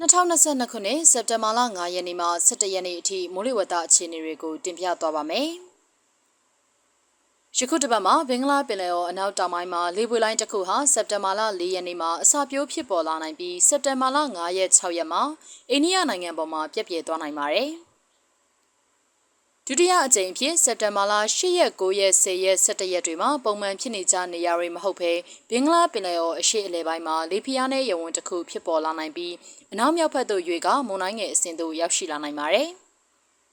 2022ခုနှစ်စက်တင်ဘာလ9ရက်နေ့မှ17ရက်နေ့အထိမိုးလေဝသအခြေအနေတွေကိုတင်ပြသွားပါမယ်။ယခုတစ်ပတ်မှာဘင်္ဂလားပင်လယ်အော်အနောက်တောင်ပိုင်းမှာလေပွေလိုင်းတစ်ခုဟာစက်တင်ဘာလ4ရက်နေ့မှာအစာပြိုးဖြစ်ပေါ်လာနိုင်ပြီးစက်တင်ဘာလ9ရက်6ရက်မှာအိန္ဒိယနိုင်ငံပေါ်မှာပြက်ပြဲသွားနိုင်ပါတယ်။ ဒုတိယအကြိမ်ဖြစ်စက်တင်ဘာလ10ရက်9ရက်10ရက်17ရက်တွေမှာပုံမှန်ဖြစ်နေကြနေရာတွေမဟုတ်ဘဲဘင်္ဂလားပင်လယ်အော်အရှေ့အလယ်ပိုင်းမှာလေပြင်းအားနဲ့ရဝန်းတစ်ခုဖြစ်ပေါ်လာနိုင်ပြီးအနောက်မြောက်ဘက်သို့ရွေကမုန်တိုင်းငယ်အဆင့်သို့ရောက်ရှိလာနိုင်ပါတယ်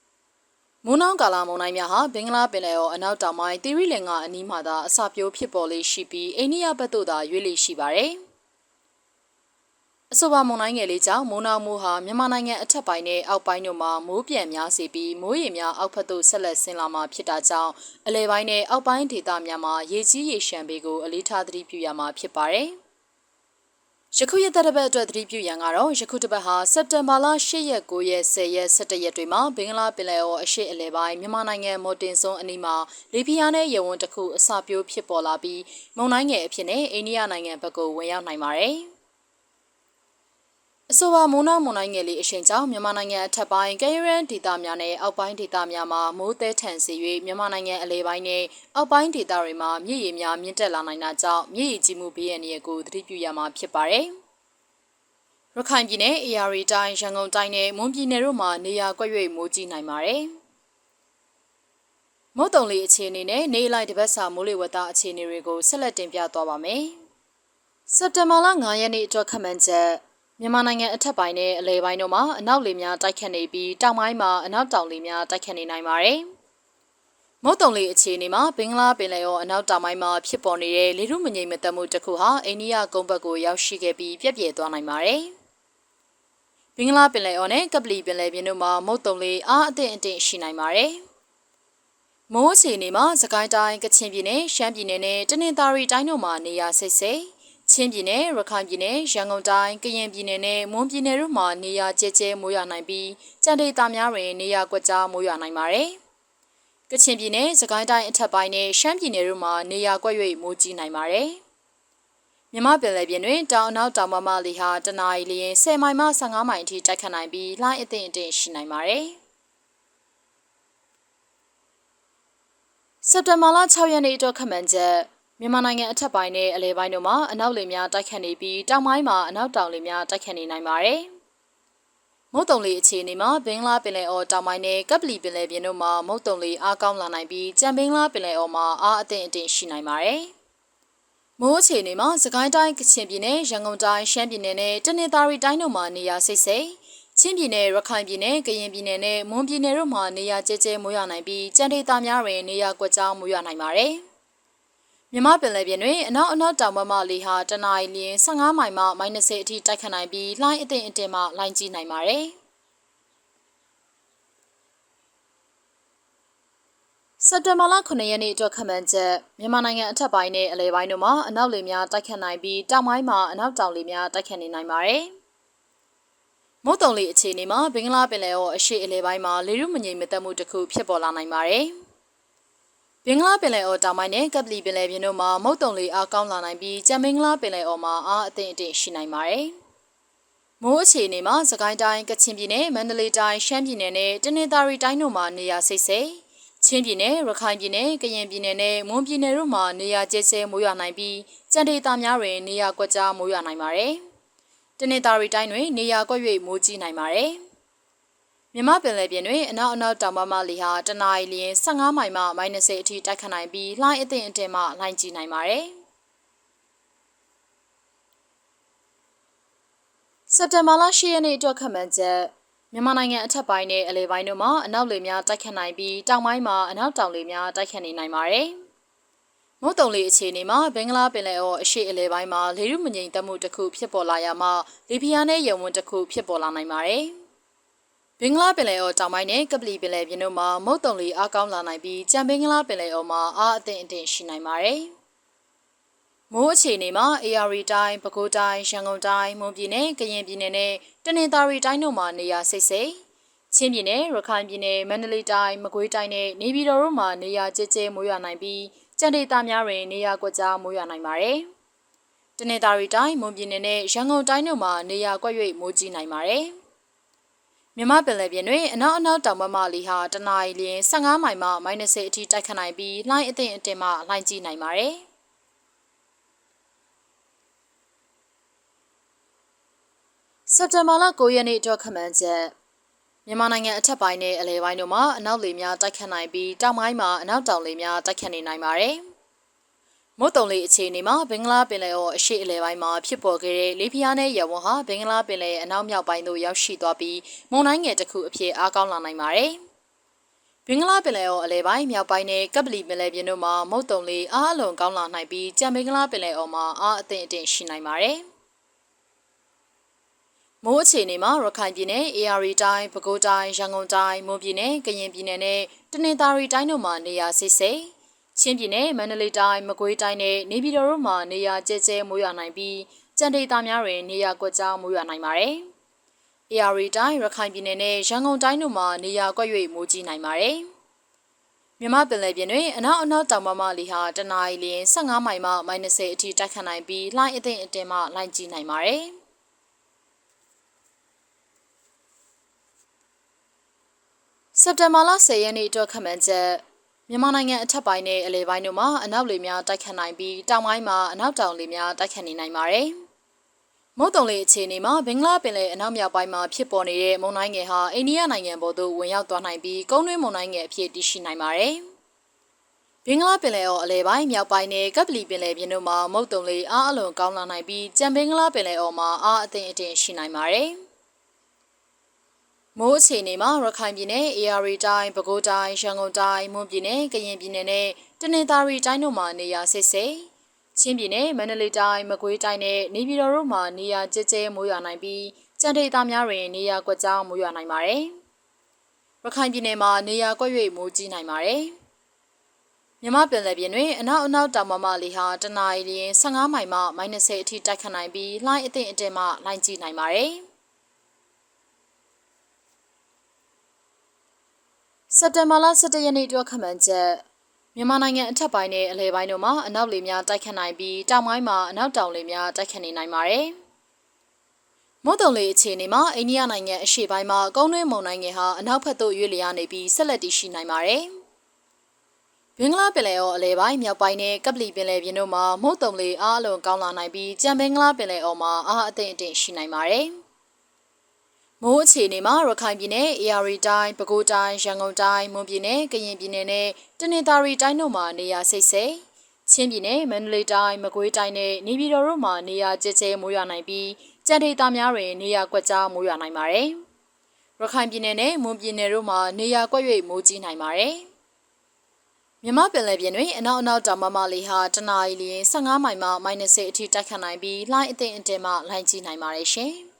။မွန်းနောင်ကာလာမုန်တိုင်းများဟာဘင်္ဂလားပင်လယ်အော်အနောက်တောင်ပိုင်းသီရိလင်္ကာအနီးမှာသာအစပြိုးဖြစ်ပေါ်လေးရှိပြီးအိန္ဒိယဘက်သို့သာရွေ့လေရှိပါတယ်။ အဆိုပါမုန်တိုင်းငယ်လေးကြောင့်မိုးနောက်မိုးဟာမြန်မာနိုင်ငံအထက်ပိုင်းနဲ့အောက်ပိုင်းတို့မှာမိုးပြန်များစေပြီးမိုးရေများအောက်ဖက်သို့ဆက်လက်ဆင်းလာမှာဖြစ်တာကြောင့်အလဲပိုင်းနဲ့အောက်ပိုင်းဒေသများမှာရေကြီးရေရှမ်းပေကိုအလေးထားသတိပြုရမှာဖြစ်ပါတယ်။ယခုရက်သက်တစ်ပတ်အတွက်သတိပြုရန်ကတော့ယခုတစ်ပတ်ဟာစက်တင်ဘာလ10ရက်9ရက်10ရက်17ရက်တွေမှာဘင်္ဂလားပင်လယ်အော်အရှေ့အလယ်ပိုင်းမြန်မာနိုင်ငံမော်တင်စွန်းအနီးမှာလေပြင်းအားနဲ့ရေဝန်းတစ်ခုအစပြိုးဖြစ်ပေါ်လာပြီးမုန်တိုင်းငယ်အဖြစ်နဲ့အိန္ဒိယနိုင်ငံဘက်ကိုဝင်ရောက်နိုင်ပါတယ်။ အဆိုပါမိုးနောက်မုန်တိုင်းငယ်လေးအရှိန်ကြောင့်မြန်မာနိုင်ငံအထက်ပိုင်းကဲရန်ဒေသများနဲ့အောက်ပိုင်းဒေသများမှာမိုးသည်ထန်စေ၍မြန်မာနိုင်ငံအလဲပိုင်းနဲ့အောက်ပိုင်းဒေသတွေမှာမြစ်ရေများမြင့်တက်လာနိုင်တာကြောင့်မြစ်ရေကြီးမှုဘေးရန်တွေကိုသတိပြုရမှာဖြစ်ပါတယ်။ရခိုင်ပြည်နယ်အေရီတိုင်းရန်ကုန်တိုင်းနဲ့မွန်ပြည်နယ်တို့မှာနေရာကွက်၍မိုးကြီးနိုင်ပါတယ်။မုတ်တုံလေးအခြေအနေနဲ့နေလိုက်တပတ်စာမိုးလေဝသအခြေအနေတွေကိုဆက်လက်တင်ပြသွားပါမယ်။စက်တင်ဘာလ9ရက်နေ့အတွက်ခန့်မှန်းချက် မြန်မာနိုင်ငံအထက်ပိုင်းနဲ့အလဲပိုင်းတို့မှာအနောက်လေများတိုက်ခတ်နေပြီးတောင်ပိုင်းမှာအနောက်တောင်လေများတိုက်ခတ်နေနိုင်ပါတယ်။မုတ်တုံလေအခြေအနေမှာဘင်္ဂလားပင်လယ်အော်အနောက်တောင်ပိုင်းမှာဖြစ်ပေါ်နေတဲ့လေထုမငြိမ်မသက်မှုတစ်ခုဟာအိန္ဒိယကုန်းဘက်ကိုရောက်ရှိခဲ့ပြီးပြက်ပြဲသွားနိုင်ပါတယ်။ဘင်္ဂလားပင်လယ်အော်နဲ့ကပလီပင်လယ်ပြင်တို့မှာမုတ်တုံလေအားအသင့်အင့်ရှိနိုင်ပါတယ်။မိုးအခြေအနေမှာစကိုင်းတိုင်းကချင်ပြည်နယ်ရှမ်းပြည်နယ်နဲ့တနင်္သာရီတိုင်းတို့မှာနေရာစိတ်စိတ် ချင်းပြည်နယ်ရခိုင်ပြည်နယ်ရန်ကုန်တိုင်းကရင်ပြည်နယ်နဲ့မွန်ပြည်နယ်တို့မှာနေရာကျဲကျဲမိုးရွာနိုင်ပြီးကြံဒေသများတွင်နေရာကွက်ကြားမိုးရွာနိုင်ပါတယ်။ကချင်ပြည်နယ်စကိုင်းတိုင်းအထက်ပိုင်းနဲ့ရှမ်းပြည်နယ်တို့မှာနေရာကွက်၍မိုးကြီးနိုင်ပါတယ်။မြမပင်လယ်ပြင်တွင်တောင်အနောက်တောင်ပမာလီဟာတနအီလျင်10မိုင်မှ15မိုင်အထိတိုက်ခတ်နိုင်ပြီးလှိုင်းအသင့်အင့်ရှိနိုင်ပါတယ်။စက်တင်ဘာလ6ရက်နေ့အတွက်ခန့်မှန်းချက် မြန်မာနိုင်ငံအထက်ပိုင်းနဲ့အလဲပိုင်းတို့မှာအနောက်လေများတိုက်ခတ်နေပြီးတောင်ပိုင်းမှာအနောက်တောင်လေများတိုက်ခတ်နေနိုင်ပါတယ်။မုတ်တုံလေအခြေအနေမှာဘင်္ဂလားပင်လယ်အော်တောင်ပိုင်းနဲ့ကပလီပင်လယ်ပြင်တို့မှာမုတ်တုံလေအားကောင်းလာနိုင်ပြီးကြံဘင်္ဂလားပင်လယ်အော်မှာအားအသင့်အင့်ရှိနိုင်ပါတယ်။မိုးအခြေအနေမှာစကိုင်းတိုင်းကချင်ပြည်နယ်ရန်ကုန်တိုင်းရှမ်းပြည်နယ်နဲ့တနင်္သာရီတိုင်းတို့မှာနေရာစိတ်စိတ်ချင်းပြည်နယ်ရခိုင်ပြည်နယ်ကရင်ပြည်နယ်နဲ့မွန်ပြည်နယ်တို့မှာနေရာကျကျမိုးရွာနိုင်ပြီးကြံဒေသများတွင်နေရာကွက်ကြားမိုးရွာနိုင်ပါတယ်။ မြမပင်လယ်ပြင်တွင်အနောက်အနောက်တောင်ဘက်မှလေဟာတနအီလျင်15မိုင်မှ -30 အထိတိုက်ခတ်နိုင်ပြီးလှိုင်းအသင့်အတင်မှလှိုင်းကြီးနိုင်ပါတယ်။စက်တင်ဘာလ9ရက်နေ့အတွက်ခန့်မှန်းချက်မြန်မာနိုင်ငံအထက်ပိုင်းနဲ့အလယ်ပိုင်းတို့မှာအနောက်လေများတိုက်ခတ်နိုင်ပြီးတောင်ပိုင်းမှာအနောက်တောင်လေများတိုက်ခတ်နေနိုင်ပါတယ်။မုတ်တုံလေအခြေအနေမှာဘင်္ဂလားပင်လယ်အော်အရှေ့အလယ်ပိုင်းမှာလေရုမငြိမ်မသက်မှုတစ်ခုဖြစ်ပေါ်လာနိုင်ပါတယ်။ ဘင်္ဂလားပင်လယ်အော်တောင်ပိုင်းနဲ့ကပလီပင်လယ်ပြင်တို့မှာမုတ်တုံလေအားကောင်းလာနိုင်ပြီးကြံမင်္ဂလားပင်လယ်အော်မှာအားအသင့်အင့်ရှိနိုင်ပါတယ်။မိုးအခြေအနေမှာစကိုင်းတိုင်းကချင်ပြည်နယ်မန္တလေးတိုင်းရှမ်းပြည်နယ်နဲ့တနင်္သာရီတိုင်းတို့မှာနေရာစိတ်စိတ်ချင်းပြည်နယ်ရခိုင်ပြည်နယ်ကရင်ပြည်နယ်နဲ့မွန်ပြည်နယ်တို့မှာနေရာကျဲကျဲမိုးရွာနိုင်ပြီးကြံဒေသများတွင်နေရာကွက်ကြားမိုးရွာနိုင်ပါတယ်။တနင်္သာရီတိုင်းတွင်နေရာကွက်၍မိုးကြီးနိုင်ပါတယ်။ မြမပင်လယ်ပြင်တွင်အနောက်အနောက်တောင်ပမလီဟာတနအီလျင်15မိုင်မှ -30 အထိတိုက်ခတ်နိုင်ပြီးလှိုင်းအသင့်အတင်မှလှိုင်းကြီးနိုင်ပါတယ်။စက်တင်ဘာလ10ရက်နေ့အတွက်ခန့်မှန်းချက်မြန်မာနိုင်ငံအထက်ပိုင်းနဲ့အလဲပိုင်းတို့မှာအနောက်လေများတိုက်ခတ်နိုင်ပြီးတောင်ပိုင်းမှာအနောက်တောင်လေများတိုက်ခတ်နေနိုင်ပါတယ်။မုတ်တုံလေအခြေအနေမှာဘင်္ဂလားပင်လယ်အော်အရှေ့အလဲပိုင်းမှာလေရုမငိမ်တက်မှုတစ်ခုဖြစ်ပေါ်လာရမှလီဘီယာနဲ့ယမန်တစ်ခုဖြစ်ပေါ်လာနိုင်ပါတယ်။ဘ င်္ဂလားပင်လယ်အော်တောင်ပိုင်းနဲ့ကပလီပင်လယ်ပြင်တို့မှာမုတ်တုံလီအားကောင်းလာနိုင်ပြီးကြံဘင်္ဂလားပင်လယ်အော်မှာအားအသင့်အင့်ရှိနိုင်ပါတယ်။မိုးအခြေအနေမှာ AR တိုင်းပဲခူးတိုင်းရန်ကုန်တိုင်းမွန်ပြည်နယ်ကရင်ပြည်နယ်နဲ့တနင်္သာရီတိုင်းတို့မှာနေရာစိတ်စိတ်ချင်းပြည်နယ်ရခိုင်ပြည်နယ်မန္တလေးတိုင်းမကွေးတိုင်းနဲ့နေပြည်တော်တို့မှာနေရာကျကျမိုးရွာနိုင်ပြီးကြံဒေသများတွင်နေရာကွက်ကြားမိုးရွာနိုင်ပါတယ်။တနင်္သာရီတိုင်းမွန်ပြည်နယ်နဲ့ရန်ကုန်တိုင်းတို့မှာနေရာကွက်၍မိုးကြီးနိုင်ပါတယ်။ မြမပင်လယ်ပြင်တွင်အနောက်အနောက်တောင်ဘက်မှလေဟာတနအီလရင်15မိုင်မှ -30 အထိတိုက်ခတ်နိုင်ပြီးလှိုင်းအသင့်အတင်မှလှိုင်းကြီးနိုင်ပါတယ်။စက်တင်ဘာလ9ရက်နေ့အတွက်ခန့်မှန်းချက်မြန်မာနိုင်ငံအထက်ပိုင်းနဲ့အလယ်ပိုင်းတို့မှာအနောက်လေများတိုက်ခတ်နိုင်ပြီးတောင်ပိုင်းမှာအနောက်တောင်လေများတိုက်ခတ်နေနိုင်ပါတယ်။ မုတ်တုံလေးအခြေအနေမှာဘင်္ဂလားပင်လယ်အော်အရှေ့အလယ်ပိုင်းမှာဖြစ်ပေါ်ခဲ့တဲ့လေပြင်းအားနဲ့ရဝန်းဟာဘင်္ဂလားပင်လယ်အနောက်မြောက်ပိုင်းသို့ရောက်ရှိသွားပြီးမုန်တိုင်းငယ်တစ်ခုအဖြစ်အားကောင်းလာနိုင်ပါတယ်။ဘင်္ဂလားပင်လယ်အော်အလယ်ပိုင်းမြောက်ပိုင်းနဲ့ကပလီပင်လယ်ပြင်တို့မှာမုတ်တုံလေးအားအလွန်ကောင်းလာနိုင်ပြီးကြံဘင်္ဂလားပင်လယ်အော်မှာအားအသင့်အင့်ရှိနိုင်ပါတယ်။မိုးအခြေအနေမှာရခိုင်ပြည်နယ် AR တိုင်းပဲခူးတိုင်းရန်ကုန်တိုင်းမွန်ပြည်နယ်ကရင်ပြည်နယ်နဲ့တနင်္သာရီတိုင်းတို့မှာနေရာစိစိ ချင်းပြည်နယ်မန္တလေးတိုင်းမကွေးတိုင်းနဲ့နေပြည်တော်တို့မှာနေရာကျဲကျဲမိုးရွာနိုင်ပြီးကြံဒေသများတွင်နေရာကွက်ကြားမိုးရွာနိုင်ပါတယ်။ AR တိုင်းရခိုင်ပြည်နယ်နဲ့ရန်ကုန်တိုင်းတို့မှာနေရာကွက်၍မိုးကြီးနိုင်ပါတယ်။မြမပင်လယ်ပြင်တွင်အနောက်အနောက်တောင်ပမလီဟာတနအီလရင်15မိုင်မှ -30 အထိတိုက်ခတ်နိုင်ပြီးလှိုင်းအသင့်အတင်မှလှိုင်းကြီးနိုင်ပါတယ်။စက်တင်ဘာလ10ရက်နေ့အတွက်ခန့်မှန်းချက် မြန်မာနိုင်ငံအထက်ပိုင်းနဲ့အလယ်ပိုင်းတို့မှာအနောက်လေများတိုက်ခတ်နိုင်ပြီးတောင်ပိုင်းမှာအနောက်တောင်လေများတိုက်ခတ်နေနိုင်ပါတယ်။မုတ်တုံလေအခြေအနေမှာဘင်္ဂလားပင်လယ်အနောက်မြောက်ပိုင်းမှာဖြစ်ပေါ်နေတဲ့မုန်တိုင်းငယ်ဟာအိန္ဒိယနိုင်ငံပေါ်သို့ဝင်ရောက်သွားနိုင်ပြီးကုန်းတွင်းမုန်တိုင်းငယ်အဖြစ်တည်ရှိနိုင်ပါတယ်။ဘင်္ဂလားပင်လယ်အော်အလယ်ပိုင်းမြောက်ပိုင်းနဲ့ကပလီပင်လယ်ပြင်တို့မှာမုတ်တုံလေအားအလွန်ကောင်းလာနိုင်ပြီးကြံဘင်္ဂလားပင်လယ်အော်မှာအားအသင့်အတင်ရှိနိုင်ပါတယ်။ မိုးအခြေအနေမှာရခိုင်ပြည်နယ် AR တိုင်းပဲခူးတိုင်းရန်ကုန်တိုင်းမွန်ပြည်နယ်ကရင်ပြည်နယ်နဲ့တနင်္သာရီတိုင်းတို့မှာနေရာဆစ်စိချင်းပြည်နယ်မန္တလေးတိုင်းမကွေးတိုင်းနဲ့နေပြည်တော်တို့မှာနေရာကျကျမိုးရွာနိုင်ပြီးကြံဒေသများတွင်နေရာကွက်ကြားမိုးရွာနိုင်ပါတယ်။ရခိုင်ပြည်နယ်မှာနေရာကွက်၍မိုးကြီးနိုင်ပါတယ်။မြမပင်လယ်ပြင်တွင်အနောက်အနောက်တောင်မမလေဟာတနအီလရင်15မိုင်မှ -30 အထိတိုက်ခတ်နိုင်ပြီးလှိုင်းအသင့်အတင်မှလှိုင်းကြီးနိုင်ပါတယ်။ စက်တင်ဘာလ17ရက်နေ့အတွက်ခန့်မှန်းချက်မြန်မာနိုင်ငံအထက်ပိုင်းနဲ့အလယ်ပိုင်းတို့မှာအနောက်လေများတိုက်ခတ်နိုင်ပြီးတောင်ပိုင်းမှာအနောက်တောင်လေများတိုက်ခတ်နေနိုင်ပါတယ်။မုတ်တုံလေအခြေအနေမှာအိန္ဒိယနိုင်ငံအရှေ့ပိုင်းမှာကုန်းတွင်းမုန်တိုင်းငယ်ဟာအနောက်ဘက်သို့ရွေ့လျားနေပြီးဆက်လက်တည်ရှိနိုင်ပါတယ်။ဘင်္ဂလားပင်လယ်အော်အလယ်ပိုင်းမြောက်ပိုင်းနဲ့ကပလီပင်လယ်ပြင်တို့မှာမုတ်တုံလေအားအလွန်ကောင်းလာနိုင်ပြီးကြံဘင်္ဂလားပင်လယ်အော်မှာအားအသင့်အင့်ရှိနိုင်ပါတယ်။ မိုးအခြေအနေမှာရခိုင်ပြည်နယ် AR တိုင်းပဲခူးတိုင်းရန်ကုန်တိုင်းမွန်ပြည်နယ်ကရင်ပြည်နယ်နဲ့တနင်္သာရီတိုင်းတို့မှာနေရာစိတ်စိတ်ချင်းပြည်နယ်မန္တလေးတိုင်းမကွေးတိုင်းနဲ့နေပြည်တော်တို့မှာနေရာကျကျမိုးရွာနိုင်ပြီးကြံဒေသများတွင်နေရာကွက်ကြားမိုးရွာနိုင်ပါတယ်။ရခိုင်ပြည်နယ်နဲ့မွန်ပြည်နယ်တို့မှာနေရာကွက်၍မိုးကြီးနိုင်ပါတယ်။မြမပင်လယ်ပြင်တွင်အနောက်အနောက်တောင်မမလေးဟာတနအီလရင်15မိုင်မှ -30 အထိတိုက်ခတ်နိုင်ပြီးလှိုင်းအသင့်အတင်မှလှိုင်းကြီးနိုင်ပါတယ်ရှင်။